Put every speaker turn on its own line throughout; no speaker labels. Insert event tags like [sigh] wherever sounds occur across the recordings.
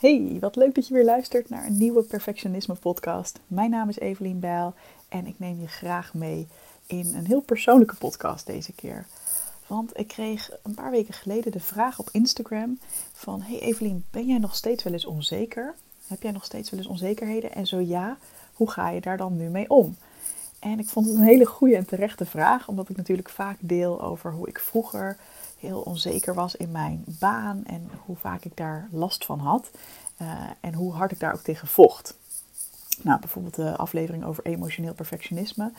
Hey, wat leuk dat je weer luistert naar een nieuwe Perfectionisme podcast. Mijn naam is Evelien Bijl en ik neem je graag mee in een heel persoonlijke podcast deze keer. Want ik kreeg een paar weken geleden de vraag op Instagram van... Hey Evelien, ben jij nog steeds wel eens onzeker? Heb jij nog steeds wel eens onzekerheden? En zo ja, hoe ga je daar dan nu mee om? En ik vond het een hele goede en terechte vraag, omdat ik natuurlijk vaak deel over hoe ik vroeger heel onzeker was in mijn baan en hoe vaak ik daar last van had uh, en hoe hard ik daar ook tegen vocht. Nou, bijvoorbeeld de aflevering over emotioneel perfectionisme,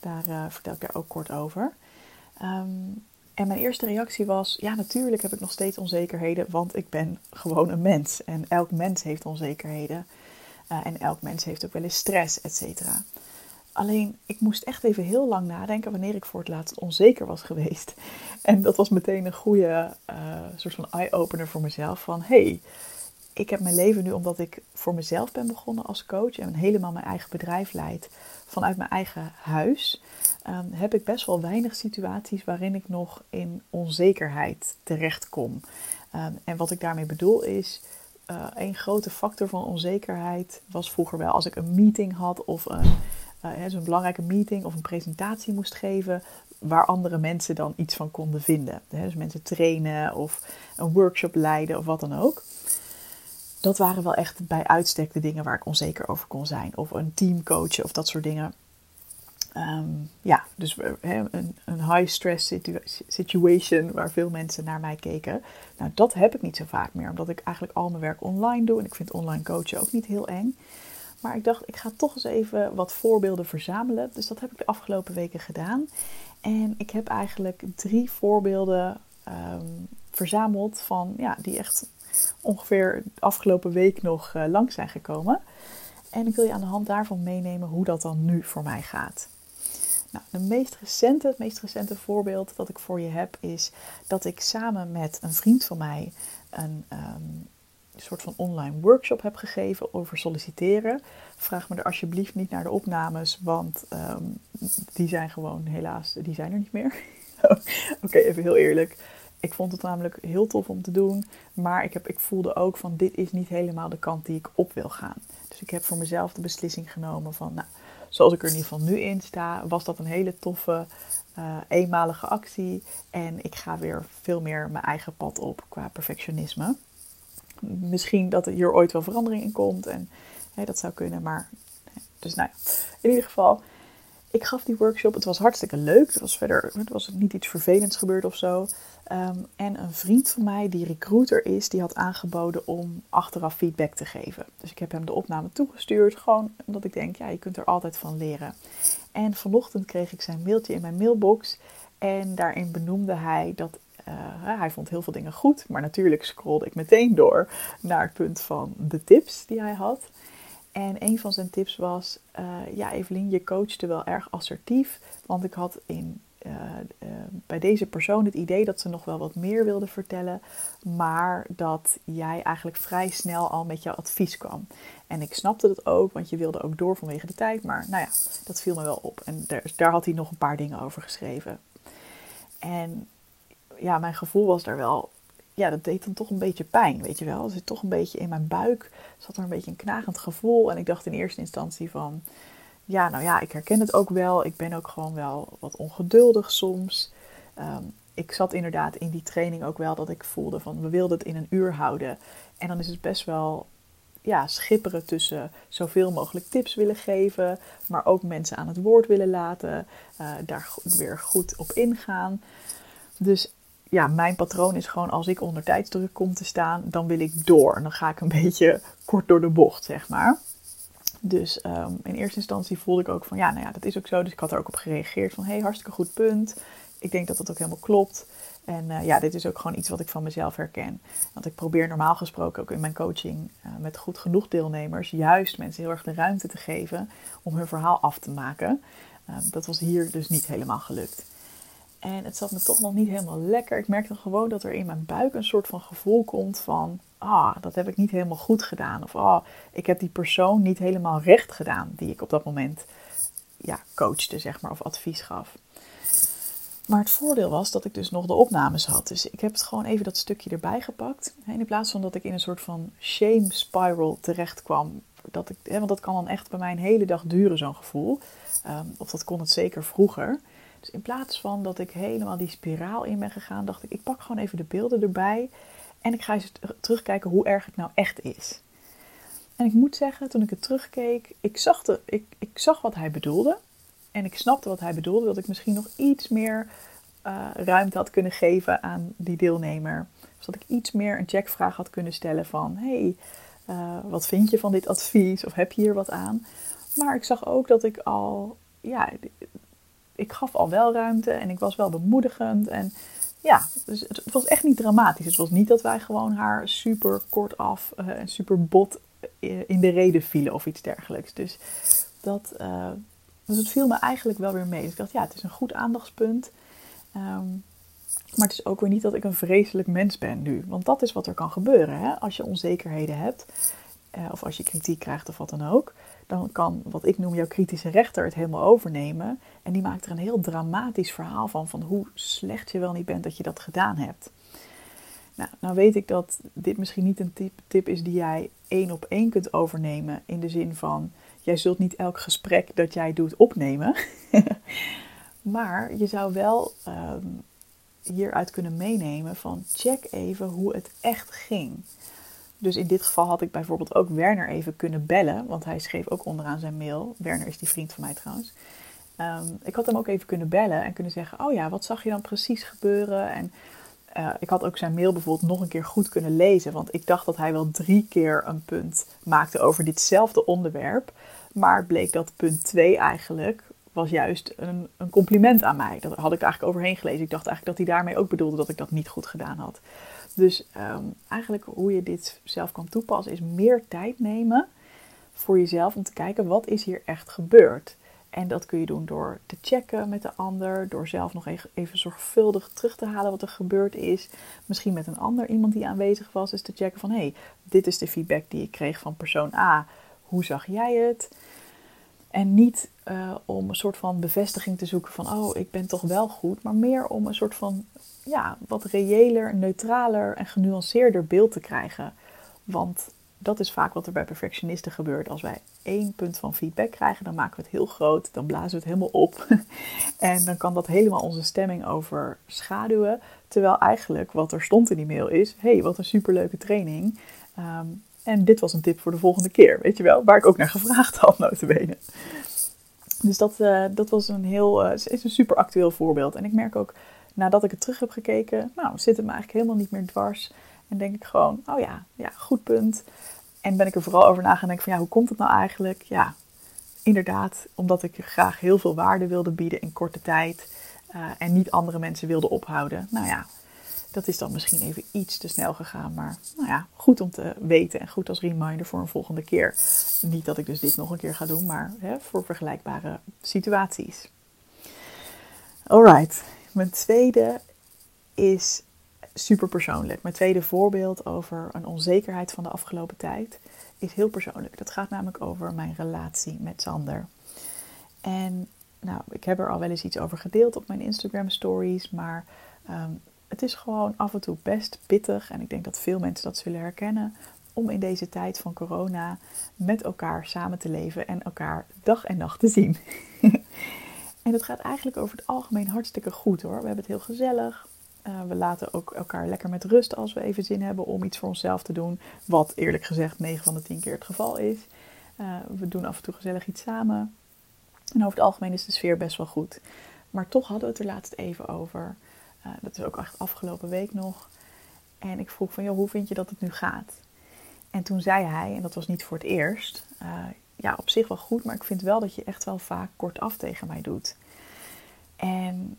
daar uh, vertel ik daar ook kort over. Um, en mijn eerste reactie was: ja, natuurlijk heb ik nog steeds onzekerheden, want ik ben gewoon een mens. En elk mens heeft onzekerheden. Uh, en elk mens heeft ook wel eens stress, et cetera. Alleen, ik moest echt even heel lang nadenken wanneer ik voor het laatst onzeker was geweest. [laughs] En dat was meteen een goede uh, soort van eye-opener voor mezelf. Van, hey, ik heb mijn leven nu omdat ik voor mezelf ben begonnen als coach. En helemaal mijn eigen bedrijf leid vanuit mijn eigen huis. Um, heb ik best wel weinig situaties waarin ik nog in onzekerheid terechtkom. Um, en wat ik daarmee bedoel is... Uh, een grote factor van onzekerheid was vroeger wel als ik een meeting had of een uh, zo'n belangrijke meeting of een presentatie moest geven, waar andere mensen dan iets van konden vinden. Dus mensen trainen of een workshop leiden of wat dan ook. Dat waren wel echt bij uitstek de dingen waar ik onzeker over kon zijn. Of een team coachen of dat soort dingen. Um, ja, dus een, een high stress situa situation waar veel mensen naar mij keken. Nou, dat heb ik niet zo vaak meer, omdat ik eigenlijk al mijn werk online doe. En ik vind online coachen ook niet heel eng. Maar ik dacht, ik ga toch eens even wat voorbeelden verzamelen. Dus dat heb ik de afgelopen weken gedaan. En ik heb eigenlijk drie voorbeelden um, verzameld van ja, die echt ongeveer de afgelopen week nog uh, lang zijn gekomen. En ik wil je aan de hand daarvan meenemen hoe dat dan nu voor mij gaat. Nou, de meest recente, het meest recente voorbeeld dat ik voor je heb is dat ik samen met een vriend van mij een um, een soort van online workshop heb gegeven over solliciteren. Vraag me er alsjeblieft niet naar de opnames, want um, die zijn gewoon helaas, die zijn er niet meer. [laughs] Oké, even heel eerlijk. Ik vond het namelijk heel tof om te doen, maar ik, heb, ik voelde ook van dit is niet helemaal de kant die ik op wil gaan. Dus ik heb voor mezelf de beslissing genomen van, nou, zoals ik er in ieder geval nu in sta, was dat een hele toffe, uh, eenmalige actie. En ik ga weer veel meer mijn eigen pad op qua perfectionisme misschien dat er hier ooit wel verandering in komt. En hè, dat zou kunnen, maar... Dus nou ja, in ieder geval, ik gaf die workshop. Het was hartstikke leuk. Er was verder het was niet iets vervelends gebeurd of zo. Um, en een vriend van mij, die recruiter is, die had aangeboden om achteraf feedback te geven. Dus ik heb hem de opname toegestuurd, gewoon omdat ik denk, ja, je kunt er altijd van leren. En vanochtend kreeg ik zijn mailtje in mijn mailbox. En daarin benoemde hij dat uh, hij vond heel veel dingen goed, maar natuurlijk scrollde ik meteen door naar het punt van de tips die hij had. En een van zijn tips was: uh, Ja, Evelien, je coachte wel erg assertief. Want ik had in, uh, bij deze persoon het idee dat ze nog wel wat meer wilde vertellen, maar dat jij eigenlijk vrij snel al met jouw advies kwam. En ik snapte dat ook, want je wilde ook door vanwege de tijd. Maar nou ja, dat viel me wel op. En daar, daar had hij nog een paar dingen over geschreven. En ja, mijn gevoel was daar wel, ja, dat deed dan toch een beetje pijn, weet je wel. Het zit toch een beetje in mijn buik, zat er een beetje een knagend gevoel. En ik dacht in eerste instantie van, ja, nou ja, ik herken het ook wel. Ik ben ook gewoon wel wat ongeduldig soms. Um, ik zat inderdaad in die training ook wel dat ik voelde van, we wilden het in een uur houden. En dan is het best wel ja, schipperen tussen zoveel mogelijk tips willen geven, maar ook mensen aan het woord willen laten, uh, daar weer goed op ingaan. Dus ja, mijn patroon is gewoon als ik onder tijdsdruk kom te staan, dan wil ik door. En dan ga ik een [laughs] beetje kort door de bocht, zeg maar. Dus um, in eerste instantie voelde ik ook van, ja, nou ja, dat is ook zo. Dus ik had er ook op gereageerd van, hé, hey, hartstikke goed punt. Ik denk dat dat ook helemaal klopt. En uh, ja, dit is ook gewoon iets wat ik van mezelf herken. Want ik probeer normaal gesproken ook in mijn coaching uh, met goed genoeg deelnemers juist mensen heel erg de ruimte te geven om hun verhaal af te maken. Uh, dat was hier dus niet helemaal gelukt. En het zat me toch nog niet helemaal lekker. Ik merkte gewoon dat er in mijn buik een soort van gevoel komt van... Ah, dat heb ik niet helemaal goed gedaan. Of ah, ik heb die persoon niet helemaal recht gedaan die ik op dat moment ja, coachte, zeg maar, of advies gaf. Maar het voordeel was dat ik dus nog de opnames had. Dus ik heb het gewoon even dat stukje erbij gepakt. En in plaats van dat ik in een soort van shame spiral terecht kwam. Dat ik, want dat kan dan echt bij mij een hele dag duren, zo'n gevoel. Ehm, of dat kon het zeker vroeger. Dus in plaats van dat ik helemaal die spiraal in ben gegaan, dacht ik, ik pak gewoon even de beelden erbij. En ik ga eens terugkijken hoe erg het nou echt is. En ik moet zeggen, toen ik het terugkeek, ik zag, de, ik, ik zag wat hij bedoelde. En ik snapte wat hij bedoelde, dat ik misschien nog iets meer uh, ruimte had kunnen geven aan die deelnemer. Dus dat ik iets meer een checkvraag had kunnen stellen van, hey, uh, wat vind je van dit advies? Of heb je hier wat aan? Maar ik zag ook dat ik al, ja, ik gaf al wel ruimte en ik was wel bemoedigend. En ja, dus het, was echt niet dramatisch. Het was niet dat wij gewoon haar super kort af uh, en super bot in de reden vielen of iets dergelijks. Dus, dat, uh, dus het viel me eigenlijk wel weer mee. Dus ik dacht, ja, het is een goed aandachtspunt. Um, maar het is ook weer niet dat ik een vreselijk mens ben nu. Want dat is wat er kan gebeuren. Hè? Als je onzekerheden hebt, of als je kritiek krijgt of wat dan ook. Dan kan wat ik noem jouw kritische rechter het helemaal overnemen. En die maakt er een heel dramatisch verhaal van. Van hoe slecht je wel niet bent dat je dat gedaan hebt. Nou, nou weet ik dat dit misschien niet een tip, tip is die jij één op één kunt overnemen. In de zin van, jij zult niet elk gesprek dat jij doet opnemen. [laughs] maar je zou wel um, hieruit kunnen meenemen van check even hoe het echt ging. Dus in dit geval had ik bijvoorbeeld ook Werner even kunnen bellen, want hij schreef ook onderaan zijn mail. Werner is die vriend van mij trouwens. Um, ik had hem ook even kunnen bellen en kunnen zeggen: Oh ja, wat zag je dan precies gebeuren? En uh, ik had ook zijn mail bijvoorbeeld nog een keer goed kunnen lezen, want ik dacht dat hij wel drie keer een punt maakte over ditzelfde onderwerp. Maar bleek dat punt 2 eigenlijk was juist een, een, compliment aan mij. Dat had ik eigenlijk overheen gelezen. Ik dacht eigenlijk dat hij daarmee ook bedoelde dat ik dat niet goed gedaan had. Dus um, eigenlijk hoe je dit zelf kan toepassen is meer tijd nemen voor jezelf om te kijken wat is hier echt gebeurd. En dat kun je doen door te checken met de ander, door zelf nog even zorgvuldig terug te halen wat er gebeurd is. Misschien met een ander, iemand die aanwezig was, is te checken van hé, hey, dit is de feedback die ik kreeg van persoon A. Hoe zag jij het? En niet uh, om een soort van bevestiging te zoeken van oh, ik ben toch wel goed, maar meer om een soort van ja, wat reëler, neutraler en genuanceerder beeld te krijgen. Want dat is vaak wat er bij perfectionisten gebeurt. Als wij één punt van feedback krijgen, dan maken we het heel groot, dan blazen we het helemaal op. [laughs] en dan kan dat helemaal onze stemming overschaduwen. Terwijl eigenlijk wat er stond in die mail is: hey, wat een superleuke training. Um, en dit was een tip voor de volgende keer, weet je wel, waar ik ook naar gevraagd had, notabene. Dus dat, uh, dat was een heel, uh, is een super actueel voorbeeld. En ik merk ook, nadat ik het terug heb gekeken, nou, zit het me eigenlijk helemaal niet meer dwars. En denk ik gewoon, oh ja, ja, goed punt. En ben ik er vooral over na gaan denken van, ja, hoe komt het nou eigenlijk? Ja, inderdaad, omdat ik graag heel veel waarde wilde bieden in korte tijd. Uh, en niet andere mensen wilde ophouden. Nou ja, dat is dan misschien even iets te snel gegaan, maar nou ja, goed om te weten en goed als reminder voor een volgende keer. Niet dat ik dus dit nog een keer ga doen, maar hè, voor vergelijkbare situaties. Alright, mijn tweede is super persoonlijk. Mijn tweede voorbeeld over een onzekerheid van de afgelopen tijd is heel persoonlijk. Dat gaat namelijk over mijn relatie met Sander. En nou, ik heb er al wel eens iets over gedeeld op mijn Instagram stories, maar um, het is gewoon af en toe best pittig. En ik denk dat veel mensen dat zullen herkennen. Om in deze tijd van corona met elkaar samen te leven en elkaar dag en nacht te zien. [laughs] en dat gaat eigenlijk over het algemeen hartstikke goed hoor. We hebben het heel gezellig. Uh, we laten ook elkaar lekker met rust als we even zin hebben om iets voor onszelf te doen. Wat eerlijk gezegd 9 van de 10 keer het geval is. Uh, we doen af en toe gezellig iets samen. En over het algemeen is de sfeer best wel goed. Maar toch hadden we het er laatst even over. Uh, dat is ook echt afgelopen week nog. En ik vroeg van, joh, hoe vind je dat het nu gaat? En toen zei hij, en dat was niet voor het eerst, uh, ja, op zich wel goed, maar ik vind wel dat je echt wel vaak kortaf tegen mij doet. En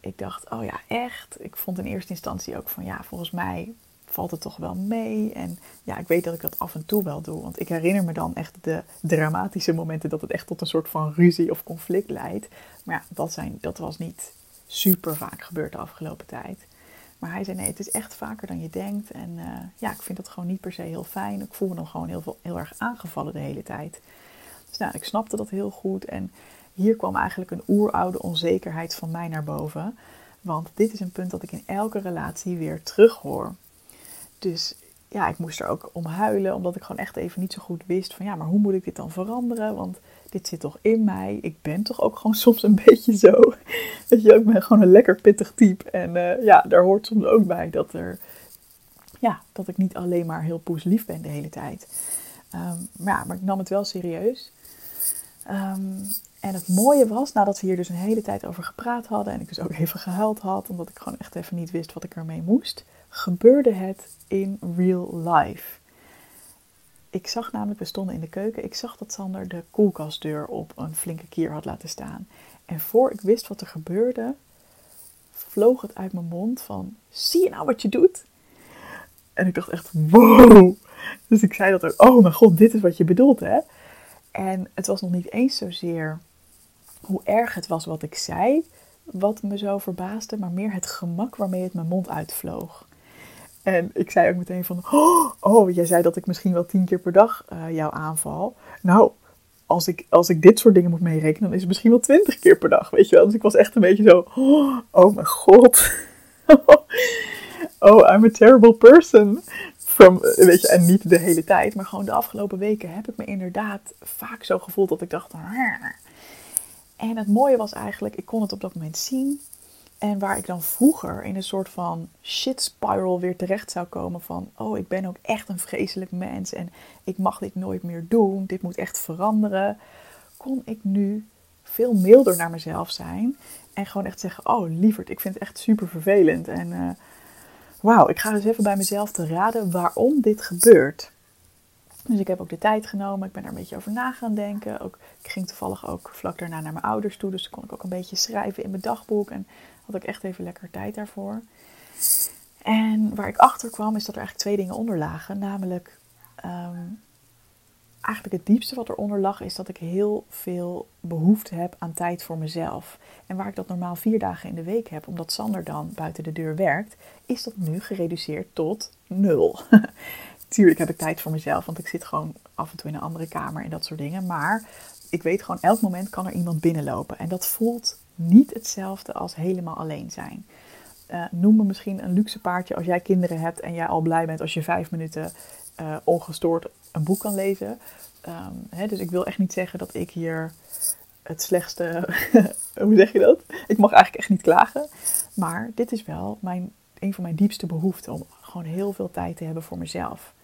ik dacht, oh ja, echt? Ik vond in eerste instantie ook van, ja, volgens mij valt het toch wel mee. En ja, ik weet dat ik dat af en toe wel doe. Want ik herinner me dan echt de dramatische momenten dat het echt tot een soort van ruzie of conflict leidt. Maar ja, dat, zijn, dat was niet super vaak gebeurd de afgelopen tijd. Maar hij zei nee, het is echt vaker dan je denkt. En uh, ja, ik vind dat gewoon niet per se heel fijn. Ik voel me dan gewoon heel, veel, heel erg aangevallen de hele tijd. Dus nou, ik snapte dat heel goed. En hier kwam eigenlijk een oeroude onzekerheid van mij naar boven. Want dit is een punt dat ik in elke relatie weer terughoor. Dus ja, ik moest er ook om huilen, omdat ik gewoon echt even niet zo goed wist van ja, maar hoe moet ik dit dan veranderen? Want dit zit toch in mij. Ik ben toch ook gewoon [laughs] soms een beetje zo. [laughs] Je, ik ben gewoon een lekker pittig type. En uh, ja, daar hoort soms ook bij dat er, ja, dat ik niet alleen maar heel poeslief ben de hele tijd. Um, maar ja, maar ik nam het wel serieus. Um, en het mooie was, nadat we hier dus een hele tijd over gepraat hadden en ik dus ook even gehuild had, omdat ik gewoon echt even niet wist wat ik ermee moest, gebeurde het in real life. Ik zag namelijk, we stonden in de keuken, ik zag dat Sander de koelkastdeur op een flinke kier had laten staan. En voor ik wist wat er gebeurde, vloog het uit mijn mond van, zie je nou wat je doet? En ik dacht echt, wow! Dus ik zei dat ook, oh mijn god, dit is wat je bedoelt hè? En het was nog niet eens zozeer hoe erg het was wat ik zei, wat me zo verbaasde, maar meer het gemak waarmee het mijn mond uitvloog. En ik zei ook meteen van, oh, jij zei dat ik misschien wel tien keer per dag uh, jou aanval. Nou, als ik, als ik dit soort dingen moet meerekenen, dan is het misschien wel twintig keer per dag, weet je wel. Dus ik was echt een beetje zo, oh mijn god. [laughs] oh, I'm a terrible person. From, weet je, en niet de hele tijd, maar gewoon de afgelopen weken heb ik me inderdaad vaak zo gevoeld dat ik dacht, en het mooie was eigenlijk, ik kon het op dat moment zien. En waar ik dan vroeger in een soort van shit spiral weer terecht zou komen van, oh, ik ben ook echt een vreselijk mens en ik mag dit nooit meer doen, dit moet echt veranderen, kon ik nu veel milder naar mezelf zijn en gewoon echt zeggen, oh, lieverd, ik vind het echt super vervelend en uh, wauw, ik ga dus even bij mezelf te raden waarom dit gebeurt. Dus ik heb ook de tijd genomen. Ik ben er een beetje over na gaan denken. Ook, ik ging toevallig ook vlak daarna naar mijn ouders toe. Dus kon ik ook een beetje schrijven in mijn dagboek. En had ik echt even lekker tijd daarvoor. En waar ik achter kwam is dat er eigenlijk twee dingen onder lagen. Namelijk, ehm, eigenlijk het diepste wat eronder lag is dat ik heel veel behoefte heb aan tijd voor mezelf. En waar ik dat normaal vier dagen in de week heb, omdat Sander dan buiten de deur werkt, is dat nu gereduceerd tot nul. [laughs] tuurlijk heb ik tijd voor mezelf, want ik zit gewoon af en toe in een andere kamer en dat soort dingen. Maar ik weet gewoon, elk moment kan er iemand binnenlopen. En dat voelt niet hetzelfde als helemaal alleen zijn. Uh, noem me misschien een luxe paardje als jij kinderen hebt en jij al blij bent als je vijf minuten uh, ongestoord een boek kan lezen. Um, hè, dus ik wil echt niet zeggen dat ik hier het slechtste. [laughs] hoe zeg je dat? Ik mag eigenlijk echt niet klagen. Maar dit is wel mijn, een van mijn diepste behoeften om gewoon heel veel tijd te hebben voor mezelf.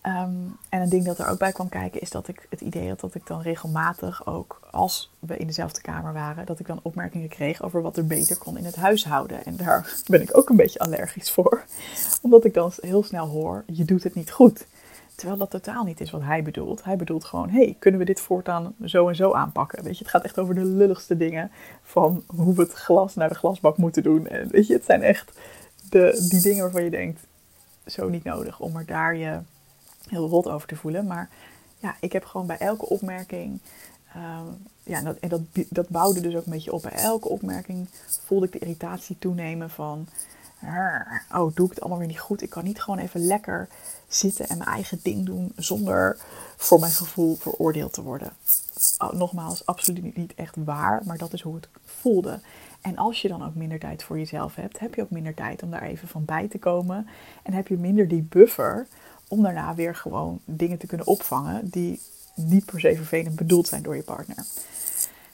Ehm, en een ding dat er ook bij kwam kijken is dat ik het idee had dat ik dan regelmatig ook, als we in dezelfde kamer waren, dat ik dan opmerkingen kreeg over wat er beter kon in het huishouden. En daar [laughs] ben ik ook een beetje allergisch voor. Omdat ik dan heel snel hoor, je doet het niet goed. Terwijl dat totaal niet is wat hij bedoelt. Hij bedoelt gewoon, hey, kunnen we dit voortaan zo en zo aanpakken? Weet je, het gaat echt over de lulligste dingen van hoe we het glas naar de glasbak moeten doen. En weet je, het zijn echt de, die dingen waarvan je denkt, zo niet nodig om er daar je heel rot over te voelen. Maar ja, ik heb gewoon bij elke opmerking. Uh, ja, dat, en dat, dat bouwde dus ook een beetje op. Bij elke opmerking voelde ik de irritatie toenemen van. Oh, doe ik het allemaal weer niet goed? Ik kan niet gewoon even lekker zitten en mijn eigen ding doen zonder voor mijn gevoel veroordeeld te worden. Oh, nogmaals, absoluut niet echt waar, maar dat is hoe het voelde. En als je dan ook minder tijd voor jezelf hebt, heb je ook minder tijd om daar even van bij te komen. En heb je minder die buffer om daarna weer gewoon dingen te kunnen opvangen die niet per se vervelend bedoeld zijn door je partner.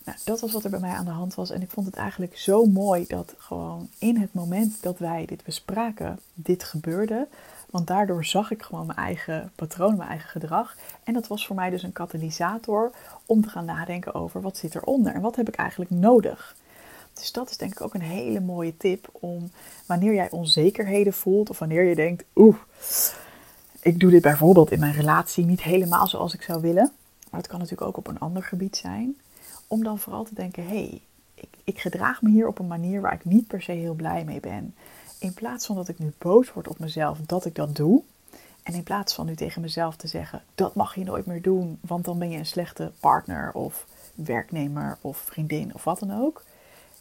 Nou, dat was wat er bij mij aan de hand was. En ik vond het eigenlijk zo mooi dat gewoon in het moment dat wij dit bespraken, dit gebeurde. Want daardoor zag ik gewoon mijn eigen patroon, mijn eigen gedrag. En dat was voor mij dus een katalysator om te gaan nadenken over wat zit eronder en wat heb ik eigenlijk nodig. Dus dat is denk ik ook een hele mooie tip om wanneer jij onzekerheden voelt of wanneer je denkt, oeh, ik doe dit bijvoorbeeld in mijn relatie niet helemaal zoals ik zou willen. Maar het kan natuurlijk ook op een ander gebied zijn. Om dan vooral te denken, hé, hey, ik, ik gedraag me hier op een manier waar ik niet per se heel blij mee ben. In plaats van dat ik nu boos word op mezelf dat ik dat doe. En in plaats van nu tegen mezelf te zeggen, dat mag je nooit meer doen, want dan ben je een slechte partner of werknemer of vriendin of wat dan ook.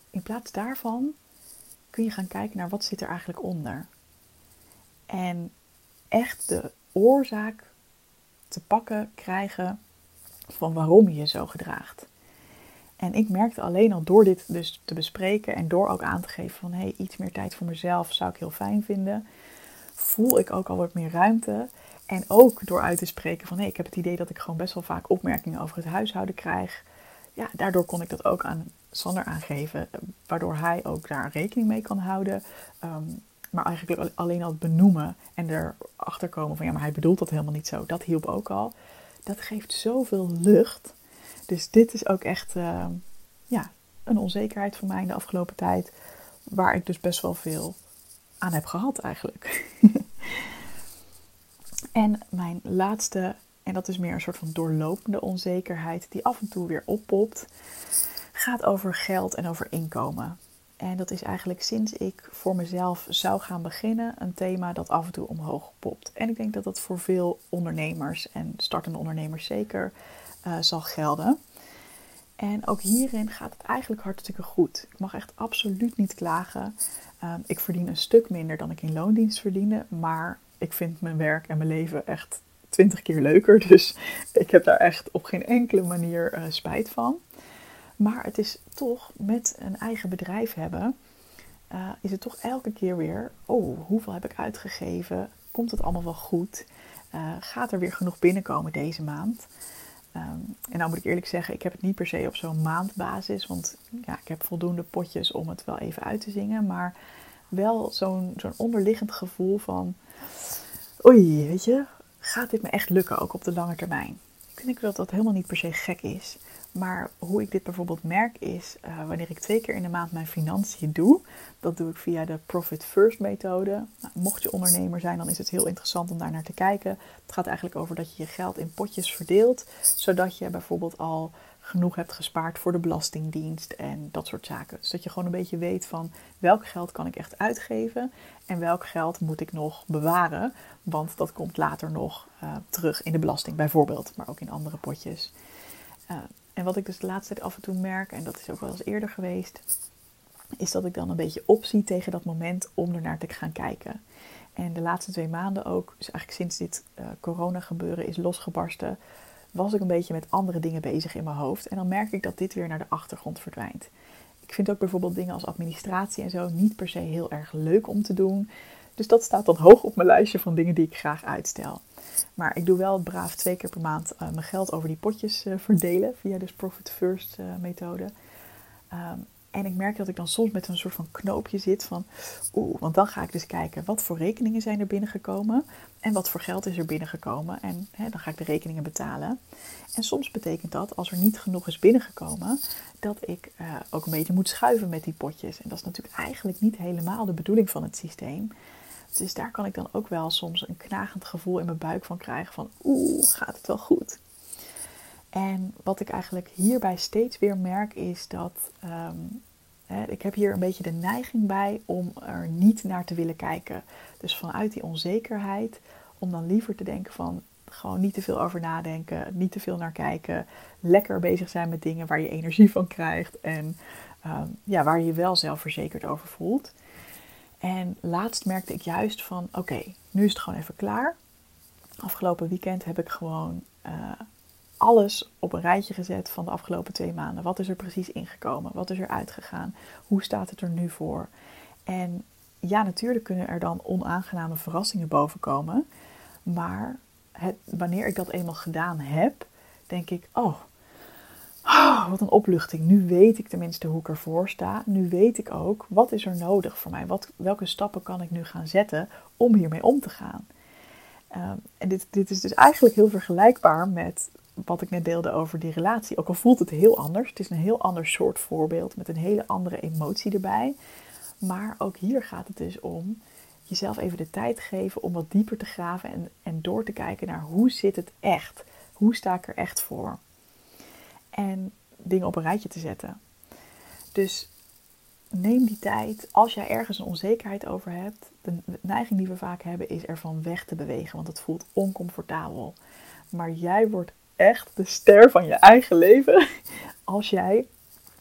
In plaats daarvan kun je gaan kijken naar wat zit er eigenlijk onder. En echt de oorzaak te pakken krijgen van waarom je je zo gedraagt. En ik merkte alleen al door dit dus te bespreken en door ook aan te geven van hé, hey, iets meer tijd voor mezelf zou ik heel fijn vinden, voel ik ook al wat meer ruimte. En ook door uit te spreken van hé, hey, ik heb het idee dat ik gewoon best wel vaak opmerkingen over het huishouden krijg. Ja, daardoor kon ik dat ook aan Sander aangeven, waardoor hij ook daar rekening mee kan houden. Ehm, maar eigenlijk alleen al benoemen en erachter komen van ja, maar hij bedoelt dat helemaal niet zo. Dat hielp ook al. Dat geeft zoveel lucht. Dus dit is ook echt uh, ja, een onzekerheid voor mij in de afgelopen tijd. Waar ik dus best wel veel aan heb gehad eigenlijk. [laughs] en mijn laatste, en dat is meer een soort van doorlopende onzekerheid die af en toe weer oppopt, gaat over geld en over inkomen. En dat is eigenlijk sinds ik voor mezelf zou gaan beginnen een thema dat af en toe omhoog popt. En ik denk dat dat voor veel ondernemers en startende ondernemers zeker uh, zal gelden. En ook hierin gaat het eigenlijk hartstikke goed. Ik mag echt absoluut niet klagen. Uh, ik verdien een stuk minder dan ik in loondienst verdiende, maar ik vind mijn werk en mijn leven echt twintig keer leuker. [laughs] Dus ik heb daar echt op geen enkele manier uh, spijt van. Maar het is toch met een eigen bedrijf hebben, uh, is het toch elke keer weer, oh, hoeveel heb ik uitgegeven? Komt het allemaal wel goed? Uh, gaat er weer genoeg binnenkomen deze maand? Um, en nou moet ik eerlijk zeggen, ik heb het niet per se op zo'n maandbasis, want ja, ik heb voldoende potjes om het wel even uit te zingen, maar wel zo'n zo'n onderliggend gevoel van, oei, weet je, gaat dit me echt lukken, ook op de lange termijn? Ik denk dat dat helemaal niet per se gek is. Maar hoe ik dit bijvoorbeeld merk is uh, wanneer ik twee keer in de maand mijn financiën doe. Dat doe ik via de Profit First methode. Nou, mocht je ondernemer zijn, dan is het heel interessant om daar naar te kijken. Het gaat eigenlijk over dat je je geld in potjes verdeelt. Zodat je bijvoorbeeld al genoeg hebt gespaard voor de belastingdienst en dat soort zaken. Dus dat je gewoon een beetje weet van welk geld kan ik echt uitgeven en welk geld moet ik nog bewaren. Want dat komt later nog uh, terug in de belasting bijvoorbeeld, maar ook in andere potjes. Uh, en wat ik dus de laatste tijd af en toe merk, en dat is ook wel eens eerder geweest, is dat ik dan een beetje opzie tegen dat moment om er naar te gaan kijken. En de laatste twee maanden ook, dus eigenlijk sinds dit uh, corona gebeuren is losgebarsten, was ik een beetje met andere dingen bezig in mijn hoofd. En dan merk ik dat dit weer naar de achtergrond verdwijnt. Ik vind ook bijvoorbeeld dingen als administratie en zo niet per se heel erg leuk om te doen. Dus dat staat dan hoog op mijn lijstje van dingen die ik graag uitstel. Maar ik doe wel braaf twee keer per maand uh, mijn geld over die potjes uh, verdelen via de Profit First uh, methode. Um, en ik merk dat ik dan soms met een soort van knoopje zit van, oeh, want dan ga ik dus kijken wat voor rekeningen zijn er binnengekomen en wat voor geld is er binnengekomen. En hè, dan ga ik de rekeningen betalen. En soms betekent dat, als er niet genoeg is binnengekomen, dat ik ook een beetje moet schuiven met die potjes. En dat is natuurlijk eigenlijk niet helemaal de bedoeling van het systeem. Dus daar kan ik dan ook wel soms een knagend gevoel in mijn buik van krijgen van oeh, gaat het wel goed? En wat ik eigenlijk hierbij steeds weer merk is dat hè, ik heb hier een beetje de neiging bij om er niet naar te willen kijken. Dus vanuit die onzekerheid om dan liever te denken van gewoon niet te veel over nadenken, niet te veel naar kijken, lekker bezig zijn met dingen waar je energie van krijgt en um, ja, waar je je wel zelfverzekerd over voelt. En laatst merkte ik juist van, oké, nu is het gewoon even klaar. Afgelopen weekend heb ik gewoon uh, alles op een rijtje gezet van de afgelopen twee maanden. Wat is er precies ingekomen? Wat is er uitgegaan? Hoe staat het er nu voor? En ja, natuurlijk kunnen er dan onaangename verrassingen bovenkomen. Maar het, wanneer ik dat eenmaal gedaan heb, denk ik, oh, Oh, wat een opluchting. Nu weet ik tenminste hoe ik ervoor sta. Nu weet ik ook wat is er nodig voor mij. Wat, welke stappen kan ik nu gaan zetten om hiermee om te gaan. Um, en dit, dit is dus eigenlijk heel vergelijkbaar met wat ik net deelde over die relatie. Ook al voelt het heel anders. Het is een heel ander soort voorbeeld met een hele andere emotie erbij. Maar ook hier gaat het dus om jezelf even de tijd geven om wat dieper te graven en, en door te kijken naar hoe zit het echt. Hoe sta ik er echt voor? En dingen op een rijtje te zetten. Dus neem die tijd. Als jij ergens een onzekerheid over hebt, de neiging die we vaak hebben is ervan weg te bewegen, want het voelt oncomfortabel. Maar jij wordt echt de ster van je eigen leven [laughs] als jij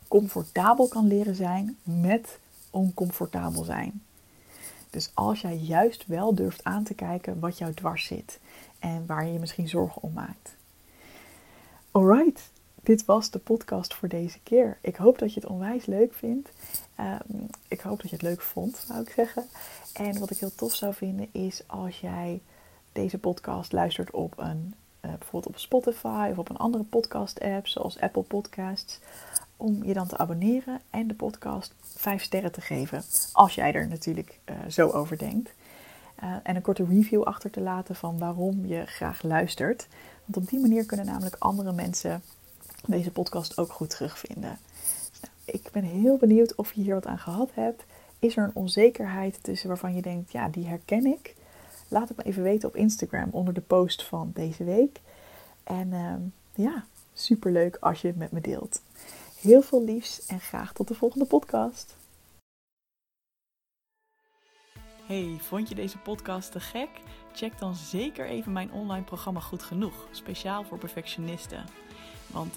comfortabel kan leren zijn met oncomfortabel zijn. Dus als jij juist wel durft aan te kijken wat jou dwars zit en waar je je misschien zorgen om maakt. Alright, dit was de podcast voor deze keer. Ik hoop dat je het onwijs leuk vindt. Ehm, ik hoop dat je het leuk vond, zou ik zeggen. En wat ik heel tof zou vinden is als jij deze podcast luistert op een, uh, bijvoorbeeld op Spotify of op een andere podcast app zoals Apple Podcasts. Om je dan te abonneren en de podcast 5 sterren te geven. Als jij er natuurlijk uh, zo over denkt. Uh, en een korte review achter te laten van waarom je graag luistert. Want op die manier kunnen namelijk andere mensen deze podcast ook goed terugvinden. Nou, ik ben heel benieuwd of je hier wat aan gehad hebt. Is er een onzekerheid tussen waarvan je denkt, ja, die herken ik? Laat het me even weten op Instagram onder de post van deze week. En uh, ja, superleuk als je het met me deelt. Heel veel liefs en graag tot de volgende podcast. Hey, vond je deze podcast te gek? Check dan zeker even mijn online programma Goed Genoeg, speciaal voor perfectionisten. Want